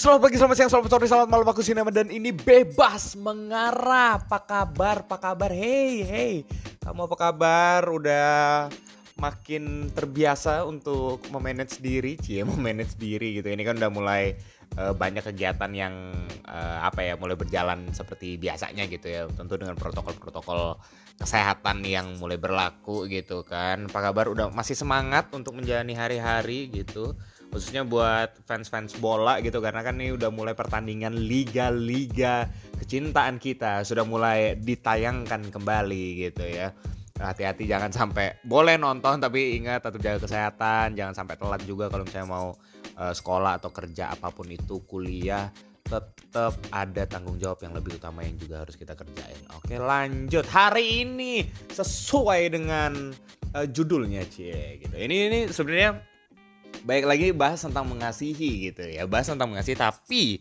Selamat pagi, selamat siang, selamat sore, selamat malam aku Sinema dan ini bebas mengarah. Apa kabar? Apa kabar? Hey, hey. Kamu apa kabar? Udah makin terbiasa untuk memanage diri, cie, memanage diri gitu. Ini kan udah mulai uh, banyak kegiatan yang uh, apa ya, mulai berjalan seperti biasanya gitu ya. Tentu dengan protokol-protokol kesehatan yang mulai berlaku gitu kan. Apa kabar? Udah masih semangat untuk menjalani hari-hari gitu khususnya buat fans-fans bola gitu karena kan ini udah mulai pertandingan liga-liga kecintaan kita sudah mulai ditayangkan kembali gitu ya hati-hati jangan sampai boleh nonton tapi ingat tetap jaga kesehatan jangan sampai telat juga kalau misalnya mau uh, sekolah atau kerja apa pun itu kuliah tetap ada tanggung jawab yang lebih utama yang juga harus kita kerjain. Oke, lanjut. Hari ini sesuai dengan uh, judulnya, Cie gitu. Ini ini sebenarnya baik lagi bahas tentang mengasihi gitu ya. Bahas tentang mengasihi tapi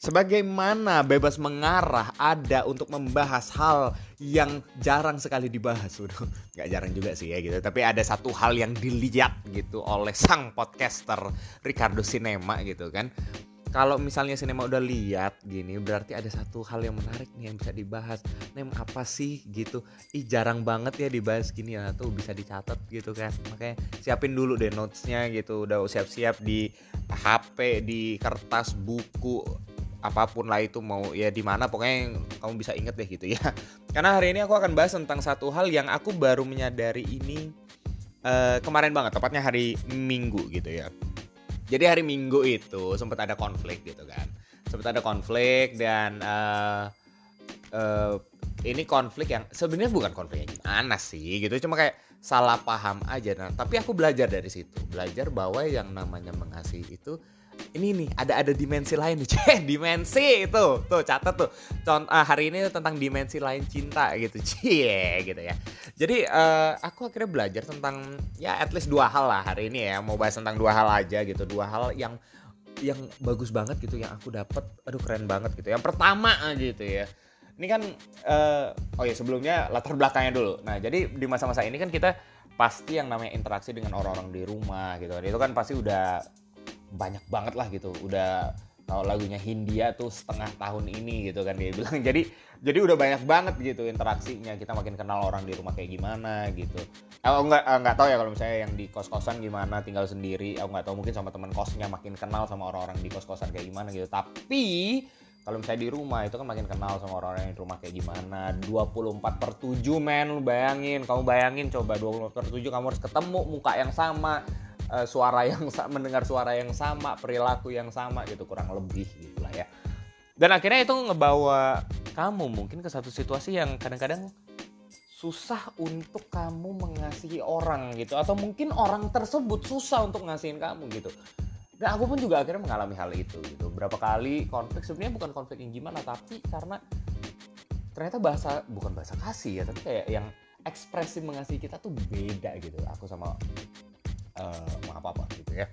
sebagaimana bebas mengarah ada untuk membahas hal yang jarang sekali dibahas. Udah nggak jarang juga sih ya gitu. Tapi ada satu hal yang dilihat gitu oleh sang podcaster Ricardo Cinema gitu kan kalau misalnya sinema udah lihat gini berarti ada satu hal yang menarik nih yang bisa dibahas. Nem apa sih gitu? Ih jarang banget ya dibahas gini ya tuh bisa dicatat gitu kan. Makanya siapin dulu deh notesnya gitu. Udah siap-siap di HP di kertas buku apa pun lah itu mau ya di mana. Pokoknya kamu bisa inget deh gitu ya. Karena hari ini aku akan bahas tentang satu hal yang aku baru menyadari ini uh, kemarin banget tepatnya hari Minggu gitu ya jadi hari Minggu itu sempat ada konflik gitu kan. Sempat ada konflik dan uh, uh, ini konflik yang sebenarnya bukan konflik yang gimana sih gitu. Cuma kayak salah paham aja. Nah tapi aku belajar dari situ. Belajar bahwa yang namanya mengasihi itu ini nih ada ada dimensi lain nih ceh dimensi itu tuh catat tuh. Contoh uh, hari ini tentang dimensi lain cinta gitu. Cie gitu ya. Jadi uh, aku akhirnya belajar tentang ya at least dua hal lah hari ini ya. Mau bahas tentang dua hal aja gitu. Dua hal yang yang bagus banget gitu yang aku dapat aduh keren banget gitu. Yang pertama gitu ya. Ini kan uh, oh ya sebelumnya latar belakangnya dulu. Nah jadi di masa-masa ini kan kita pasti yang namanya interaksi dengan orang-orang di rumah gitu itu kan pasti udah banyak banget lah gitu. Udah kalau lagunya Hindia tuh setengah tahun ini gitu kan dia bilang. Jadi jadi udah banyak banget gitu interaksinya. Kita makin kenal orang di rumah kayak gimana gitu. Aku nggak nggak tahu ya kalau misalnya yang di kos kosan gimana tinggal sendiri. Aku nggak tahu mungkin sama teman kosnya makin kenal sama orang-orang di kos kosan kayak gimana gitu. Tapi kalau misalnya di rumah itu kan makin kenal sama orang-orang yang di rumah kayak gimana. 24 per 7 men. Lu bayangin kamu bayangin coba 24 per 7 kamu harus ketemu muka yang sama uh, suara yang mendengar suara yang sama, perilaku yang sama gitu kurang lebih gitulah ya. Dan akhirnya itu ngebawa kamu mungkin ke satu situasi yang kadang-kadang susah untuk kamu mengasihi orang gitu atau mungkin orang tersebut susah untuk ngasihin kamu gitu. Dan aku pun juga akhirnya mengalami hal itu gitu. Berapa kali konflik sebenarnya bukan konflik yang gimana tapi karena ternyata bahasa bukan bahasa kasih ya tapi kayak yang ekspresi mengasihi kita tuh beda gitu. Aku sama uh, mau apa apa gitu ya.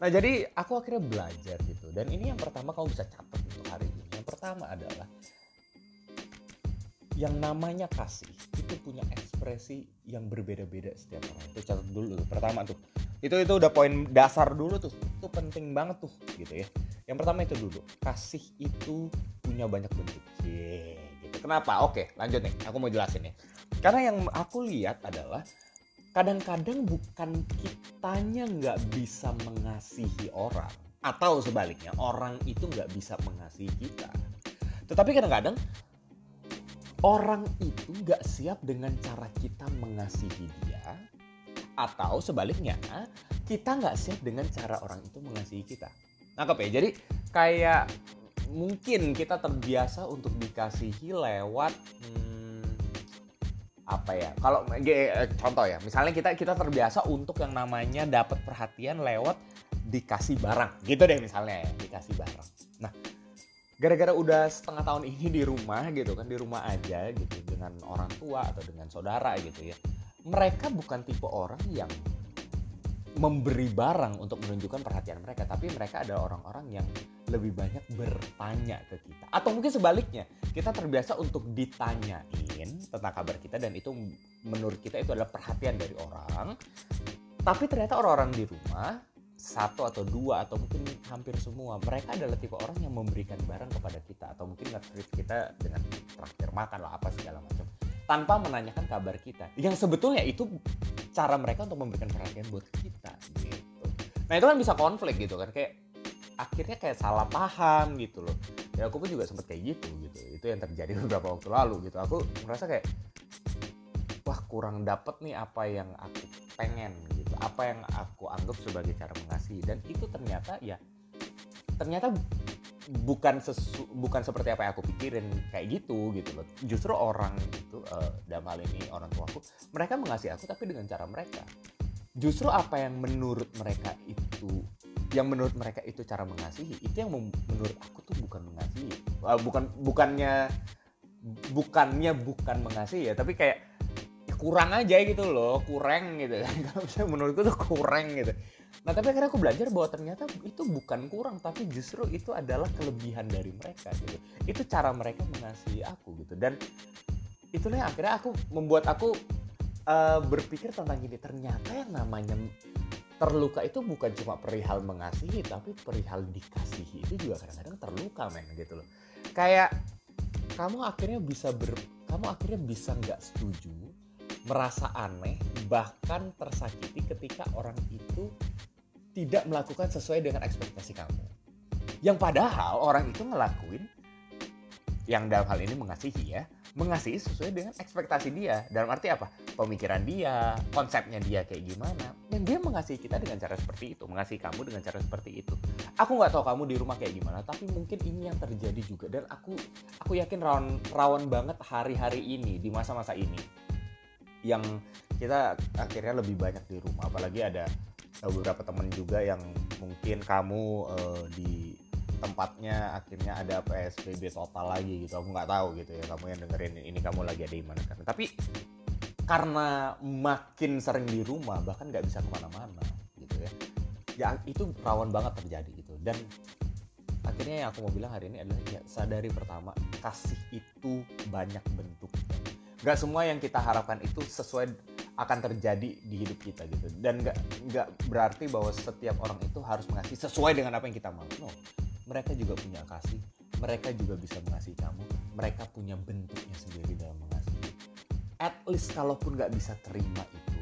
Nah jadi aku akhirnya belajar gitu. Dan ini yang pertama kamu bisa catat untuk hari ini. Yang pertama adalah yang namanya kasih itu punya ekspresi yang berbeda-beda setiap orang. Itu catat dulu tuh. pertama tuh. Itu itu udah poin dasar dulu tuh. Itu penting banget tuh gitu ya. Yang pertama itu dulu. Kasih itu punya banyak bentuk. Yeah, gitu. Kenapa? Oke lanjut nih. Aku mau jelasin nih karena yang aku lihat adalah kadang-kadang bukan kitanya nggak bisa mengasihi orang atau sebaliknya orang itu nggak bisa mengasihi kita. Tetapi kadang-kadang orang itu nggak siap dengan cara kita mengasihi dia atau sebaliknya kita nggak siap dengan cara orang itu mengasihi kita. Nangkep ya? Jadi kayak mungkin kita terbiasa untuk dikasihi lewat hmm, apa ya? Kalau eh, contoh ya misalnya kita kita terbiasa untuk yang namanya dapat perhatian lewat dikasih barang. Gitu deh misalnya ya dikasih barang. Nah gara-gara udah setengah tahun ini di rumah gitu kan di rumah aja gitu dengan orang tua atau dengan saudara gitu ya mereka bukan tipe orang yang memberi barang untuk menunjukkan perhatian mereka tapi mereka ada orang-orang yang lebih banyak bertanya ke kita. Atau mungkin sebaliknya kita terbiasa untuk ditanyain tentang kabar kita dan itu menurut kita itu adalah perhatian dari orang. Tapi ternyata orang-orang di rumah satu atau dua atau mungkin hampir semua mereka adalah tipe orang yang memberikan barang kepada kita atau mungkin nge-treat kita dengan traktir makan lah apa segala macam tanpa menanyakan kabar kita. Yang sebetulnya itu cara mereka untuk memberikan perhatian buat kita nah itu kan bisa konflik gitu kan kayak akhirnya kayak salah paham gitu loh. Ya aku pun juga sempet kayak gitu gitu itu yang terjadi beberapa waktu lalu gitu. Aku merasa kayak wah kurang dapet nih apa yang aku pengen gitu apa yang aku anggap sebagai cara mengasihi. Dan itu ternyata ya ternyata bukan sesu, bukan seperti apa yang aku pikirin kayak gitu gitu loh. Justru orang itu uh, dalam hal ini orang tuaku mereka mengasihi aku tapi dengan cara mereka justru apa yang menurut mereka itu yang menurut mereka itu cara mengasihi itu yang menurut aku tuh bukan mengasihi. Uh, bukan bukannya bukannya bukan mengasihi ya tapi kayak kurang aja gitu loh kurang gitu. Kan kalau misalnya menurutku tuh kurang gitu. Nah tapi akhirnya aku belajar bahwa ternyata itu bukan kurang tapi justru itu adalah kelebihan dari mereka gitu. Itu cara mereka mengasihi aku gitu. Dan itulah yang akhirnya aku membuat aku uh, berpikir tentang gini ternyata yang namanya terluka itu bukan cuma perihal mengasihi tapi perihal dikasihi itu juga kadang-kadang terluka men gitu loh kayak kamu akhirnya bisa ber kamu akhirnya bisa nggak setuju merasa aneh, bahkan tersakiti ketika orang itu tidak melakukan sesuai dengan ekspektasi kamu. Yang padahal orang itu ngelakuin yang dalam hal ini mengasihi ya, mengasihi sesuai dengan ekspektasi dia. Dalam arti apa? Pemikiran dia, konsepnya dia kayak gimana. Dan dia mengasihi kita dengan cara seperti itu, mengasihi kamu dengan cara seperti itu. Aku nggak tahu kamu di rumah kayak gimana, tapi mungkin ini yang terjadi juga. Dan aku aku yakin rawan rawan banget hari-hari ini di masa-masa ini yang kita akhirnya lebih banyak di rumah apalagi ada beberapa temen juga yang mungkin kamu uh, di tempatnya akhirnya ada PSBB total lagi gitu. Aku nggak tahu gitu ya kamu yang dengerin ini kamu lagi ada di mana sekarang tapi karena makin sering di rumah bahkan nggak bisa ke mana-mana gitu ya. Ya itu rawan banget terjadi gitu. Dan akhirnya yang aku mau bilang hari ini adalah ya sadari pertama kasih itu banyak bentuknya nggak semua yang kita harapkan itu sesuai akan terjadi di hidup kita gitu. Dan nggak nggak berarti bahwa setiap orang itu harus mengasihi sesuai dengan apa yang kita mau. No mereka juga punya kasih. Mereka juga bisa mengasihi kamu. Mereka punya bentuknya sendiri dalam mengasihi. At least kalaupun nggak bisa terima itu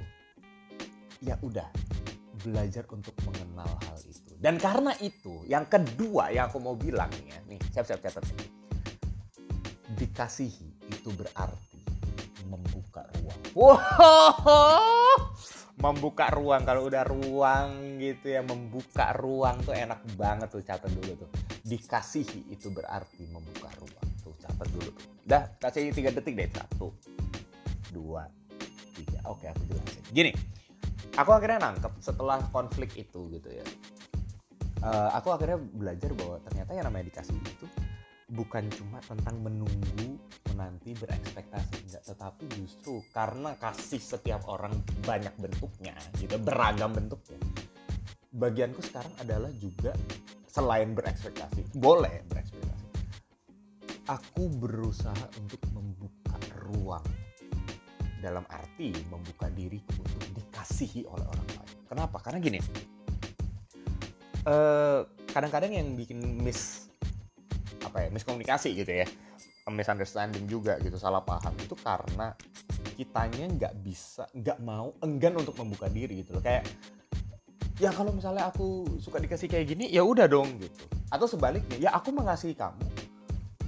ya udah belajar untuk mengenal hal itu. Dan karena itu yang kedua yang aku mau bilang nih ya nih siap siap catat dikasihi itu berarti membuka ruang. Wow, membuka ruang kalau udah ruang gitu ya membuka ruang tuh enak banget tuh catat dulu tuh. Dikasihi itu berarti membuka ruang tuh catat dulu tuh. Dah kasih tiga detik deh satu, dua, tiga. Oke aku jelasin. Gini, aku akhirnya nangkep setelah konflik itu gitu ya. Uh, aku akhirnya belajar bahwa ternyata yang namanya dikasih itu bukan cuma tentang menunggu menanti berekspektasi enggak tetapi justru karena kasih setiap orang banyak bentuknya gitu beragam bentuknya. Bagianku sekarang adalah juga selain berekspektasi boleh berekspektasi aku berusaha untuk membuka ruang. Dalam arti membuka diriku untuk dikasihi oleh orang lain. Kenapa? Karena gini eh, kadang-kadang uh, yang bikin miss apa ya miskomunikasi gitu ya. Misunderstanding juga gitu salah paham. Itu karena kitanya nggak bisa nggak mau enggan untuk membuka diri gitu loh. Kayak ya kalau misalnya aku suka dikasih kayak gini ya udah dong gitu. Atau sebaliknya ya aku mengasihi kamu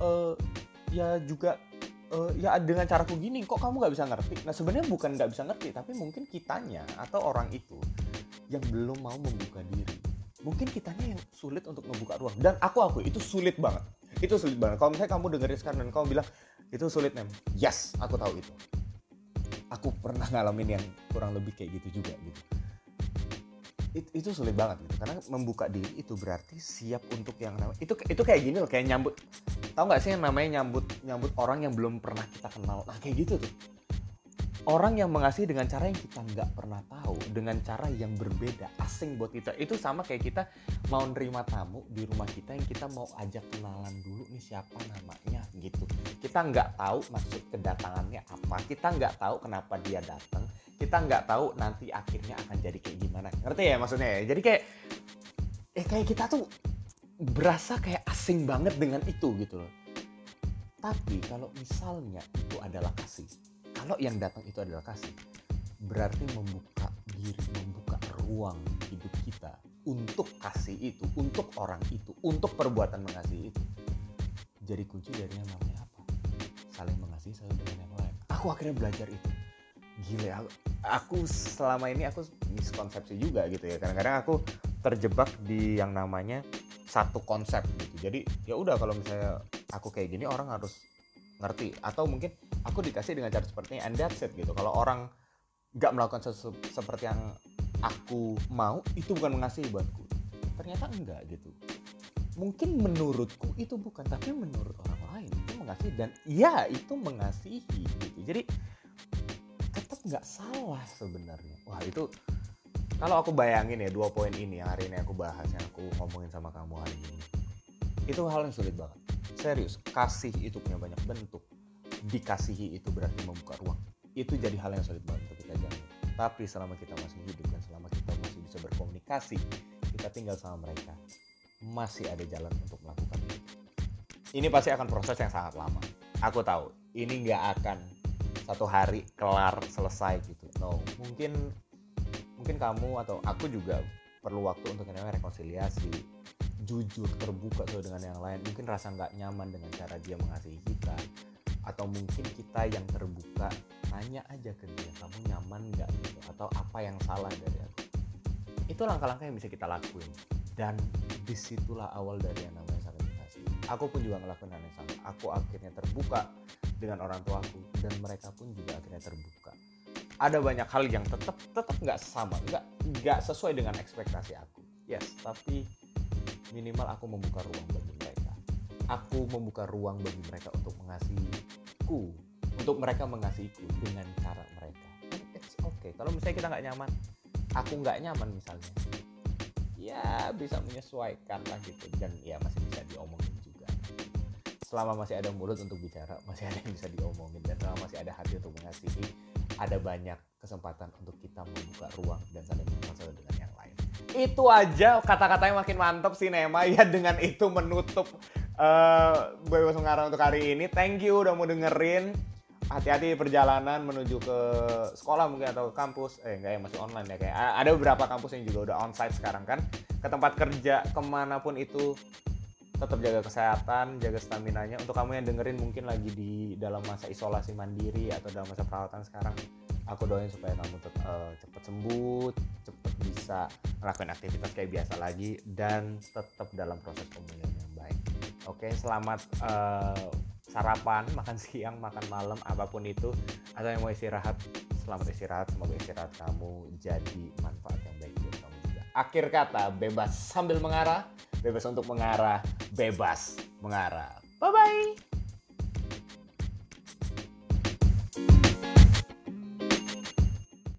uh, ya juga uh, ya dengan caraku gini kok kamu nggak bisa ngerti? Nah sebenarnya bukan nggak bisa ngerti tapi mungkin kitanya atau orang itu yang belum mau membuka diri. Mungkin kitanya yang sulit untuk membuka ruang. Dan aku aku itu sulit banget itu sulit banget. Kalau misalnya kamu dengerin sekarang dan kamu bilang itu sulit nem yes aku tahu itu. Aku pernah ngalamin yang kurang lebih kayak gitu juga gitu. It, itu sulit banget gitu. Karena membuka diri itu berarti siap untuk yang namanya itu itu kayak gini loh kayak nyambut tahu nggak sih yang namanya nyambut nyambut orang yang belum pernah kita kenal? Nah kayak gitu tuh orang yang mengasihi dengan cara yang kita nggak pernah tahu dengan cara yang berbeda asing buat kita. Itu sama kayak kita mau nerima tamu di rumah kita yang kita mau ajak kenalan dulu nih siapa namanya gitu. Kita nggak tahu maksud kedatangannya apa kita nggak tahu kenapa dia datang kita nggak tahu nanti akhirnya akan jadi kayak gimana. Ngerti ya maksudnya? Ya jadi kayak eh kayak kita tuh berasa kayak asing banget dengan itu gitu loh. Tapi kalau misalnya itu adalah kasih kalau yang datang itu adalah kasih berarti membuka diri membuka ruang hidup kita untuk kasih itu untuk orang itu untuk perbuatan mengasihi itu. Jadi kunci dari yang namanya apa? Saling mengasihi saling dengan yang lain. Aku akhirnya belajar itu. Gile aku, aku selama ini aku miskonsepsi juga gitu ya. Kadang-kadang aku terjebak di yang namanya satu konsep gitu. Jadi ya udah kalau misalnya aku kayak gini orang harus ngerti. Atau mungkin aku dikasih dengan cara seperti ini and that's it gitu. Kalau orang nggak melakukan sesuatu seperti yang aku mau itu bukan mengasihi buatku. Ternyata enggak gitu. Mungkin menurutku itu bukan tapi menurut orang lain itu mengasihi dan ya itu mengasihi gitu. Jadi tetap nggak salah sebenarnya. Wah itu kalau aku bayangin ya dua poin ini yang hari ini aku bahas yang aku ngomongin sama kamu hari ini itu hal yang sulit banget serius kasih itu punya banyak bentuk. Dikasihi itu berarti membuka ruang. Itu jadi hal yang sulit banget untuk kita jalani tapi selama kita masih hidup dan selama kita masih bisa berkomunikasi kita tinggal sama mereka masih ada jalan untuk melakukan itu. Ini pasti akan proses yang sangat lama. Aku tahu ini nggak akan satu hari kelar selesai gitu. No mungkin mungkin kamu atau aku juga perlu waktu untuk namanya rekonsiliasi jujur terbuka tuh dengan yang lain. Mungkin rasa nggak nyaman dengan cara dia mengasihi kita. Atau mungkin kita yang terbuka nanya aja ke dia kamu nyaman nggak? Gitu. Atau apa yang salah dari aku. Itu langkah-langkah yang bisa kita lakuin. Dan di situlah awal dari yang namanya saling aku pun juga ngelakuin hal yang sama. Aku akhirnya terbuka dengan orang tuaku dan mereka pun juga akhirnya terbuka. Ada banyak hal yang tetap tetap nggak sama nggak nggak sesuai dengan ekspektasi aku. Yes tapi minimal aku membuka ruang bagi mereka. Aku membuka ruang bagi mereka untuk mengasihiku. Untuk mereka mengasihiku dengan cara mereka. It's okay. Kalau misalnya kita nggak nyaman aku nggak nyaman misalnya. Ya bisa menyesuaikan lah gitu. Dan ya masih bisa diomongin juga. Selama masih ada mulut untuk bicara masih ada yang bisa diomongin. Dan selama masih ada hati untuk mengasihi ada banyak kesempatan untuk kita membuka ruang dan saling lain. Itu aja kata-katanya makin mantap sih Nema ya dengan itu menutup uh, Bebas Mengarang untuk hari ini. Thank you udah mau dengerin. Hati-hati perjalanan menuju ke sekolah mungkin atau kampus. Eh enggak ya masih online ya kayak ada beberapa kampus yang juga udah onsite sekarang kan. Ke tempat kerja ke mana pun itu tetap jaga kesehatan, jaga stamina nya. Untuk kamu yang dengerin mungkin lagi di dalam masa isolasi mandiri atau dalam masa perawatan sekarang, aku doain supaya kamu tetap uh, cepat sembuh, cepat bisa melakukan aktivitas kayak biasa lagi dan tetap dalam proses pemulihan yang baik. Oke, selamat uh, sarapan, makan siang, makan malam, apa pun itu. Atau yang mau istirahat, selamat istirahat. Semoga istirahat kamu jadi manfaat yang baik buat kamu juga. Akhir kata, bebas sambil mengarah bebas untuk mengarah, bebas mengarah. Bye bye.